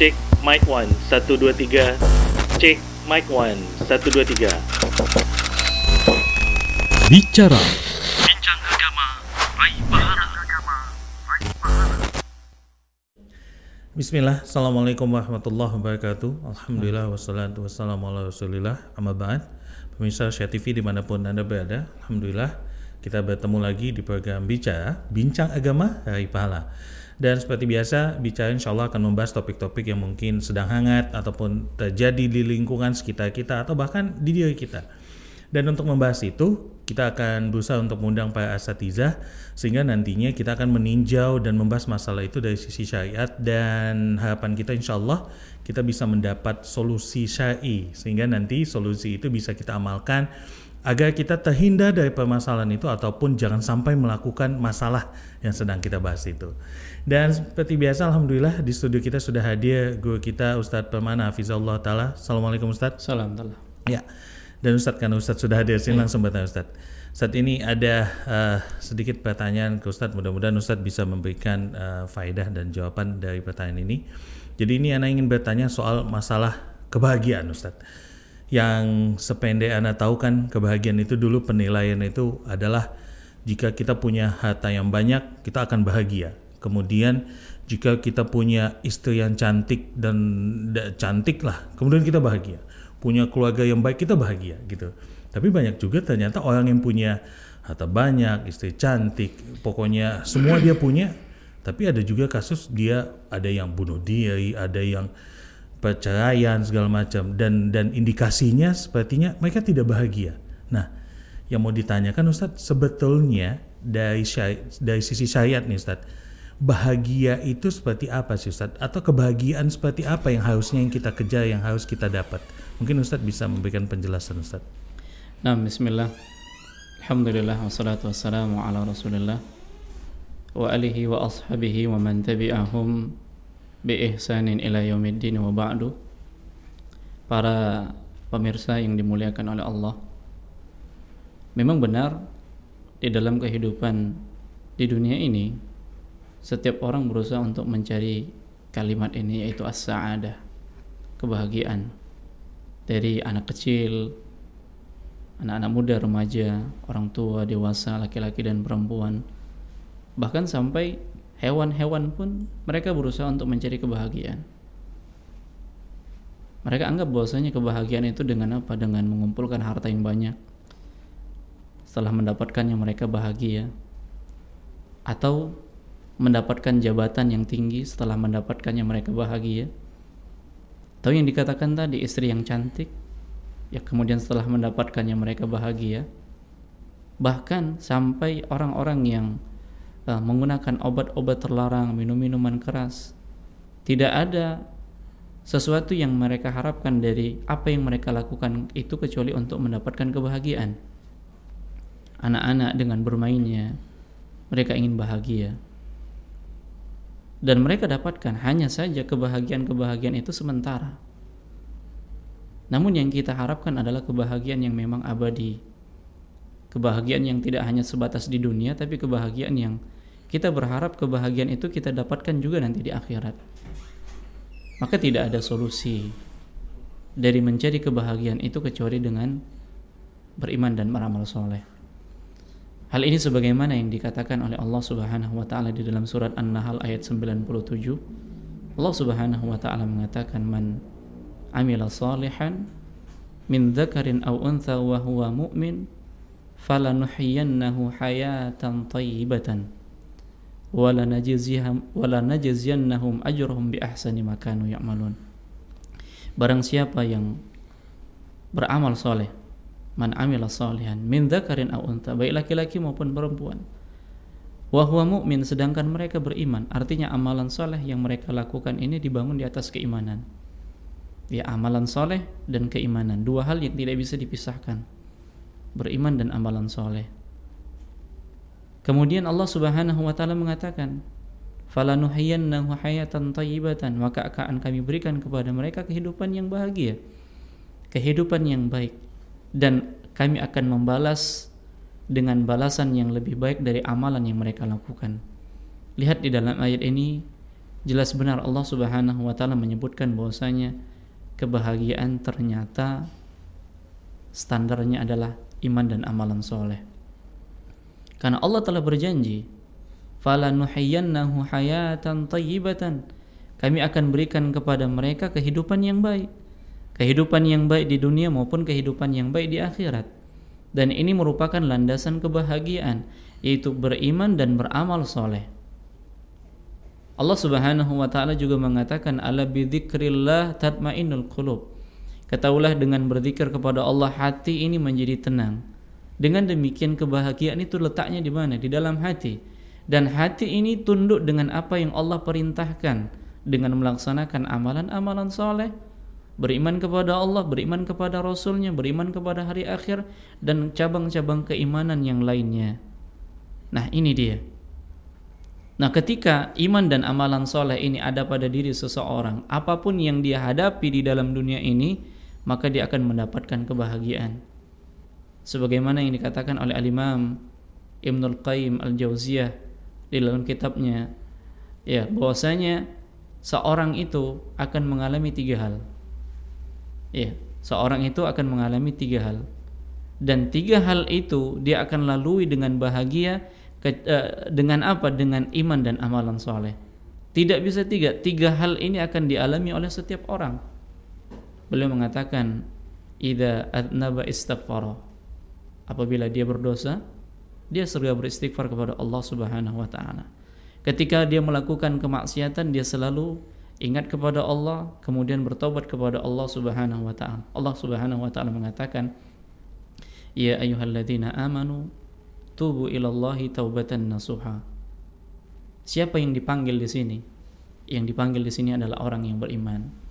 Cek mic 1 1 2 3. Cek mic 1 1 2 3. Bicara. Bincang agama, raih pahala. Bismillah, Assalamualaikum warahmatullahi wabarakatuh. Alhamdulillah, wassalatu wassalamu ala rasulillah. Amma ba'd. Pemirsa Syah TV di mana pun Anda berada Alhamdulillah, kita bertemu lagi di program Bicara Bincang Agama Hari Pahala Dan seperti biasa, Bicara insya Allah akan membahas topik-topik yang mungkin sedang hangat Ataupun terjadi di lingkungan sekitar kita Atau bahkan di diri kita. Dan untuk membahas itu, kita akan berusaha untuk mengundang para asatizah sehingga nantinya kita akan meninjau dan membahas masalah itu dari sisi syariat. Dan harapan kita insya Allah kita bisa mendapat solusi syari sehingga nanti solusi itu bisa kita amalkan agar kita terhindar dari permasalahan itu ataupun jangan sampai melakukan masalah yang sedang kita bahas itu. Dan seperti biasa Alhamdulillah di studio kita sudah hadir guru kita Ustadz Permana Hafizullah Ta'ala. Assalamualaikum Ustadz. Salam telah. Ya, dan Ustadz karena Ustadz sudah hadir sini langsung bertanya Ustadz. Saat ini ada uh, sedikit pertanyaan ke Ustadz, mudah-mudahan Ustadz bisa memberikan uh, faedah dan jawaban dari pertanyaan ini. Jadi ini Anda ingin bertanya soal masalah kebahagiaan Ustadz. Yang sependek Anda tahu kan kebahagiaan itu dulu penilaian itu adalah jika kita punya harta yang banyak, kita akan bahagia. Kemudian jika kita punya istri yang cantik dan da, cantik lah, kemudian kita bahagia punya keluarga yang baik kita bahagia gitu. Tapi banyak juga ternyata orang yang punya harta banyak, istri cantik, pokoknya semua dia punya. Tapi ada juga kasus dia ada yang bunuh diri, ada yang perceraian segala macam dan dan indikasinya sepertinya mereka tidak bahagia. Nah, yang mau ditanyakan Ustadz sebetulnya dari syari, dari sisi syariat nih Ustadz bahagia itu seperti apa sih Ustadz? Atau kebahagiaan seperti apa yang harusnya yang kita kejar, yang harus kita dapat? Mungkin Ustadz bisa memberikan penjelasan Ustadz. Nah, bismillah. Alhamdulillah wassalatu wassalamu ala Rasulillah wa alihi wa ashabihi wa man tabi'ahum bi ihsanin ila yaumiddin wa ba'du. Para pemirsa yang dimuliakan oleh Allah. Memang benar di dalam kehidupan di dunia ini setiap orang berusaha untuk mencari kalimat ini yaitu as-sa'adah kebahagiaan dari anak kecil anak-anak muda remaja orang tua dewasa laki-laki dan perempuan bahkan sampai hewan-hewan pun mereka berusaha untuk mencari kebahagiaan. Mereka anggap bahwasanya kebahagiaan itu dengan apa? Dengan mengumpulkan harta yang banyak. Setelah mendapatkannya mereka bahagia. Atau mendapatkan jabatan yang tinggi setelah mendapatkannya mereka bahagia. Atau yang dikatakan tadi istri yang cantik ya kemudian setelah mendapatkannya mereka bahagia. Bahkan sampai orang-orang yang uh, menggunakan obat-obat terlarang minum minuman keras tidak ada sesuatu yang mereka harapkan dari apa yang mereka lakukan itu kecuali untuk mendapatkan kebahagiaan anak-anak dengan bermainnya mereka ingin bahagia dan mereka dapatkan hanya saja kebahagiaan-kebahagiaan itu sementara. Namun yang kita harapkan adalah kebahagiaan yang memang abadi. Kebahagiaan yang tidak hanya sebatas di dunia tapi kebahagiaan yang kita berharap kebahagiaan itu kita dapatkan juga nanti di akhirat. Maka tidak ada solusi dari mencari kebahagiaan itu kecuali dengan beriman dan beramal soleh. Hal ini sebagaimana yang dikatakan oleh Allah Subhanahu wa taala di dalam surat An-Nahl ayat 97. Allah Subhanahu wa taala mengatakan man amila salihan min dzakarin aw untha wa huwa mu'min falanuhyiyannahu hayatan thayyibatan wala najzihum wala najziyannahum ajrahum bi ahsani ma kanu ya'malun. Barang siapa yang beramal soleh man amila salihan min dzakarin aw unta baik laki-laki maupun perempuan wa huwa mu'min sedangkan mereka beriman artinya amalan soleh yang mereka lakukan ini dibangun di atas keimanan. Ya amalan soleh dan keimanan dua hal yang tidak bisa dipisahkan beriman dan amalan soleh. Kemudian Allah subhanahu wa ta'ala mengatakan falanuhyiyannahu hayatan tayyibatan. Maka akan kami berikan kepada mereka kehidupan yang bahagia kehidupan yang baik. Dan kami akan membalas dengan balasan yang lebih baik dari amalan yang mereka lakukan. Lihat di dalam ayat ini jelas benar Allah Subhanahu wa taala menyebutkan bahwasanya kebahagiaan ternyata standarnya adalah iman dan amalan soleh. Karena Allah telah berjanji, "Falanuhyiyannahu hayatan thayyibatan." Kami akan berikan kepada mereka kehidupan yang baik. Kehidupan yang baik di dunia maupun kehidupan yang baik di akhirat. Dan ini merupakan landasan kebahagiaan, yaitu beriman dan beramal soleh. Allah Subhanahu wa taala juga mengatakan ala bidzikrillah tatmainnul qulub. Ketahuilah dengan berzikir kepada Allah hati ini menjadi tenang. Dengan demikian kebahagiaan itu letaknya di mana? Di dalam hati. Dan hati ini tunduk dengan apa yang Allah perintahkan dengan melaksanakan amalan-amalan soleh, beriman kepada Allah, beriman kepada Rasulnya, beriman kepada hari akhir, dan cabang-cabang keimanan yang lainnya. Nah ini dia Nah, ketika iman dan amalan soleh ini ada pada diri seseorang, apa pun yang dia hadapi di dalam dunia ini, maka dia akan mendapatkan kebahagiaan. Sebagaimana yang dikatakan oleh Al-Imam Ibnul Qayyim Al-Jauziyah di dalam kitabnya, ya bahwasanya seorang itu akan mengalami tiga hal. Ya, seorang itu akan mengalami tiga hal. Dan tiga hal itu dia akan lalui dengan bahagia Eh, dengan apa? Dengan iman dan amalan soleh. Tidak bisa tiga. Tiga hal ini akan dialami oleh setiap orang. Beliau mengatakan, Ida adnaba istighfara. Apabila dia berdosa, dia segera beristighfar kepada Allah Subhanahu wa taala. Ketika dia melakukan kemaksiatan, dia selalu ingat kepada Allah, kemudian bertobat kepada Allah Subhanahu wa taala. Allah Subhanahu wa taala mengatakan, Ya ayyuhalladzina amanu tubu ilallahi taubatan nasuha. Siapa yang dipanggil di sini? Yang dipanggil di sini adalah orang yang beriman.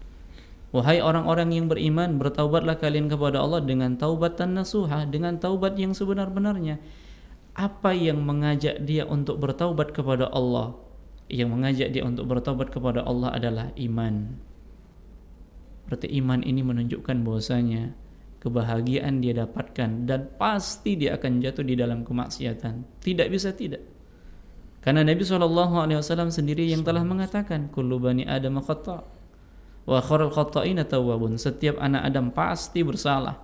Wahai orang-orang yang beriman, bertaubatlah kalian kepada Allah dengan taubatan nasuha, dengan taubat yang sebenar-benarnya. Apa yang mengajak dia untuk bertaubat kepada Allah? Yang mengajak dia untuk bertaubat kepada Allah adalah iman. Berarti iman ini menunjukkan bahwasanya kebahagiaan dia dapatkan dan pasti dia akan jatuh di dalam kemaksiatan. Tidak bisa tidak. Karena Nabi SAW sendiri yang telah mengatakan kullu bani adam wa khata'ina tawwabun. Setiap anak Adam pasti bersalah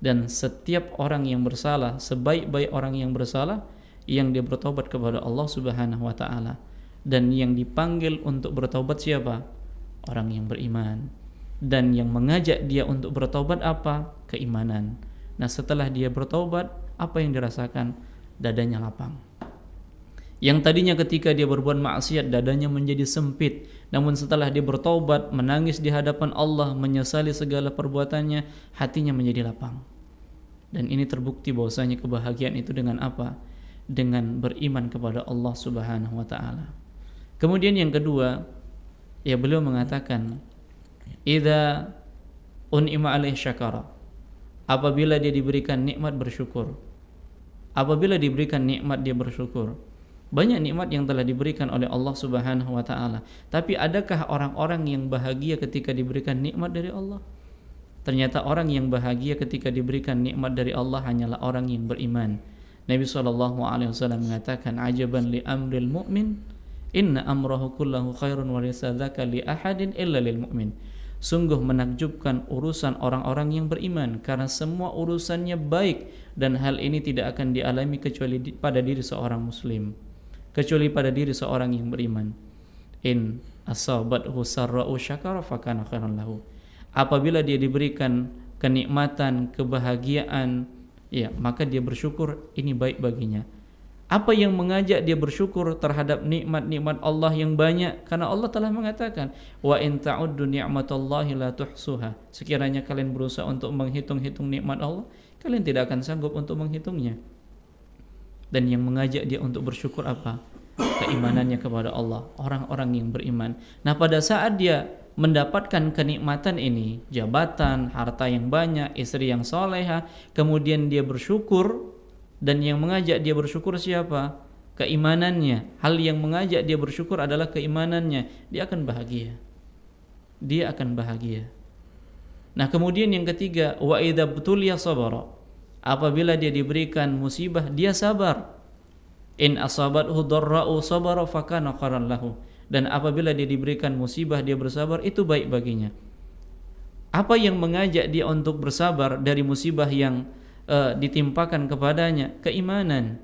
dan setiap orang yang bersalah sebaik-baik orang yang bersalah yang dia bertobat kepada Allah Subhanahu wa taala dan yang dipanggil untuk bertobat siapa? Orang yang beriman dan yang mengajak dia untuk bertobat apa? Keimanan. Nah, setelah dia bertobat, apa yang dirasakan? Dadanya lapang. Yang tadinya ketika dia berbuat maksiat dadanya menjadi sempit, namun setelah dia bertobat, menangis di hadapan Allah, menyesali segala perbuatannya, hatinya menjadi lapang. Dan ini terbukti bahwasanya kebahagiaan itu dengan apa? Dengan beriman kepada Allah Subhanahu wa taala. Kemudian yang kedua, ya beliau mengatakan Idza un'ima alaih syakara. Apabila dia diberikan nikmat bersyukur. Apabila diberikan nikmat dia bersyukur. Banyak nikmat yang telah diberikan oleh Allah Subhanahu wa taala. Tapi adakah orang-orang yang bahagia ketika diberikan nikmat dari Allah? Ternyata orang yang bahagia ketika diberikan nikmat dari Allah hanyalah orang yang beriman. Nabi sallallahu alaihi wasallam mengatakan ajaban li amril mu'min inna amrahu kullahu khairun wa li ahadin illa lil mu'min. Sungguh menakjubkan urusan orang-orang yang beriman karena semua urusannya baik dan hal ini tidak akan dialami kecuali pada diri seorang muslim kecuali pada diri seorang yang beriman. In asabathu sarra'u syakara fakana khairan lahu. Apabila dia diberikan kenikmatan, kebahagiaan, ya, maka dia bersyukur ini baik baginya. Apa yang mengajak dia bersyukur terhadap nikmat-nikmat Allah yang banyak? Karena Allah telah mengatakan, "Wa in ta'uddu ni'matallahi la tuhsuha." Sekiranya kalian berusaha untuk menghitung-hitung nikmat Allah, kalian tidak akan sanggup untuk menghitungnya. Dan yang mengajak dia untuk bersyukur apa? Keimanannya kepada Allah, orang-orang yang beriman. Nah, pada saat dia mendapatkan kenikmatan ini, jabatan, harta yang banyak, istri yang soleha, kemudian dia bersyukur, dan yang mengajak dia bersyukur siapa? Keimanannya. Hal yang mengajak dia bersyukur adalah keimanannya. Dia akan bahagia. Dia akan bahagia. Nah, kemudian yang ketiga, wa idza sabara. Apabila dia diberikan musibah, dia sabar. In asabathu dharra'u sabara fakana khairan lahu. dan apabila dia diberikan musibah dia bersabar itu baik baginya. Apa yang mengajak dia untuk bersabar dari musibah yang uh, ditimpakan kepadanya? Keimanan.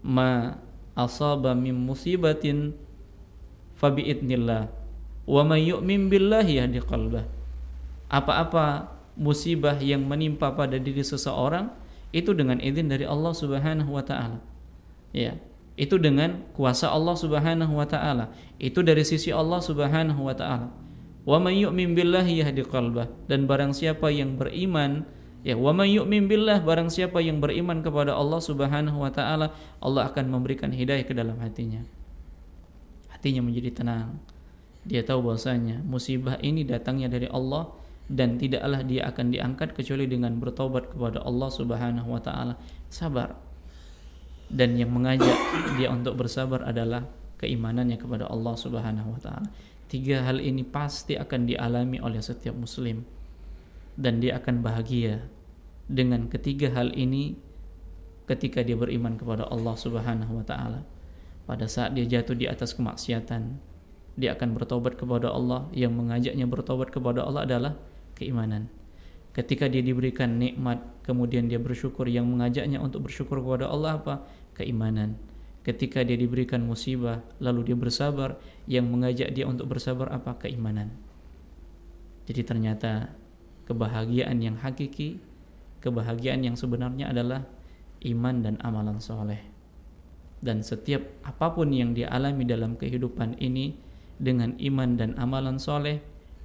Ma asaba min musibatin fa biidnillah wa may yu'min billahi yahdi qalbah. Apa-apa musibah yang menimpa pada diri seseorang itu dengan izin dari Allah Subhanahu wa taala ya itu dengan kuasa Allah Subhanahu wa taala itu dari sisi Allah Subhanahu wa taala Wa may yu'min billahi yahdi qalbah dan barang siapa yang beriman ya wa may yu'min billah barang siapa yang beriman kepada Allah Subhanahu wa taala Allah akan memberikan hidayah ke dalam hatinya. Hatinya menjadi tenang. Dia tahu bahwasanya musibah ini datangnya dari Allah dan tidaklah dia akan diangkat kecuali dengan bertobat kepada Allah Subhanahu wa taala. Sabar. Dan yang mengajak dia untuk bersabar adalah keimanannya kepada Allah Subhanahu wa taala. Tiga hal ini pasti akan dialami oleh setiap muslim dan dia akan bahagia dengan ketiga hal ini ketika dia beriman kepada Allah Subhanahu wa taala. Pada saat dia jatuh di atas kemaksiatan, dia akan bertobat kepada Allah. Yang mengajaknya bertobat kepada Allah adalah keimanan. Ketika dia diberikan nikmat, kemudian dia bersyukur, yang mengajaknya untuk bersyukur kepada Allah apa? Keimanan ketika dia diberikan musibah lalu dia bersabar yang mengajak dia untuk bersabar apa keimanan jadi ternyata kebahagiaan yang hakiki kebahagiaan yang sebenarnya adalah iman dan amalan soleh dan setiap apa pun yang dia alami dalam kehidupan ini dengan iman dan amalan soleh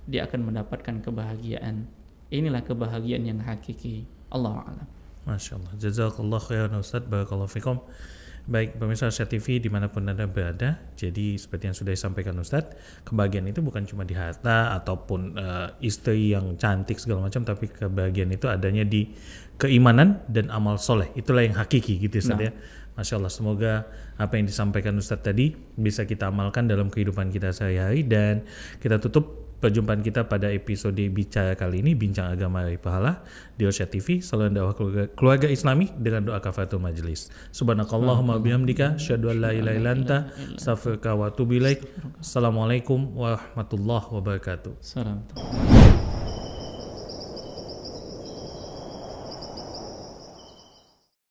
dia akan mendapatkan kebahagiaan inilah kebahagiaan yang hakiki Allah a'lam Masya Allah Jazakallah khairan Ustaz Barakallahu fikum Baik, pemirsa Asia TV di mana pun Anda berada, jadi seperti yang sudah disampaikan Ustadz, kebahagiaan itu bukan cuma di harta ataupun uh, istri yang cantik segala macam, tapi kebahagiaan itu adanya di keimanan dan amal soleh. Itulah yang hakiki gitu Ustadz ya. nah. ya. Masya Allah, semoga apa yang disampaikan Ustadz tadi bisa kita amalkan dalam kehidupan kita sehari-hari dan kita tutup perjumpaan kita pada episode bicara kali ini bincang agama dari pahala di Osha TV salam dakwah keluarga, keluarga Islami dengan doa kafatul majelis subhanakallahumma bihamdika syadu la ilaha illa anta astaghfiruka wa assalamualaikum warahmatullahi wabarakatuh. Salam.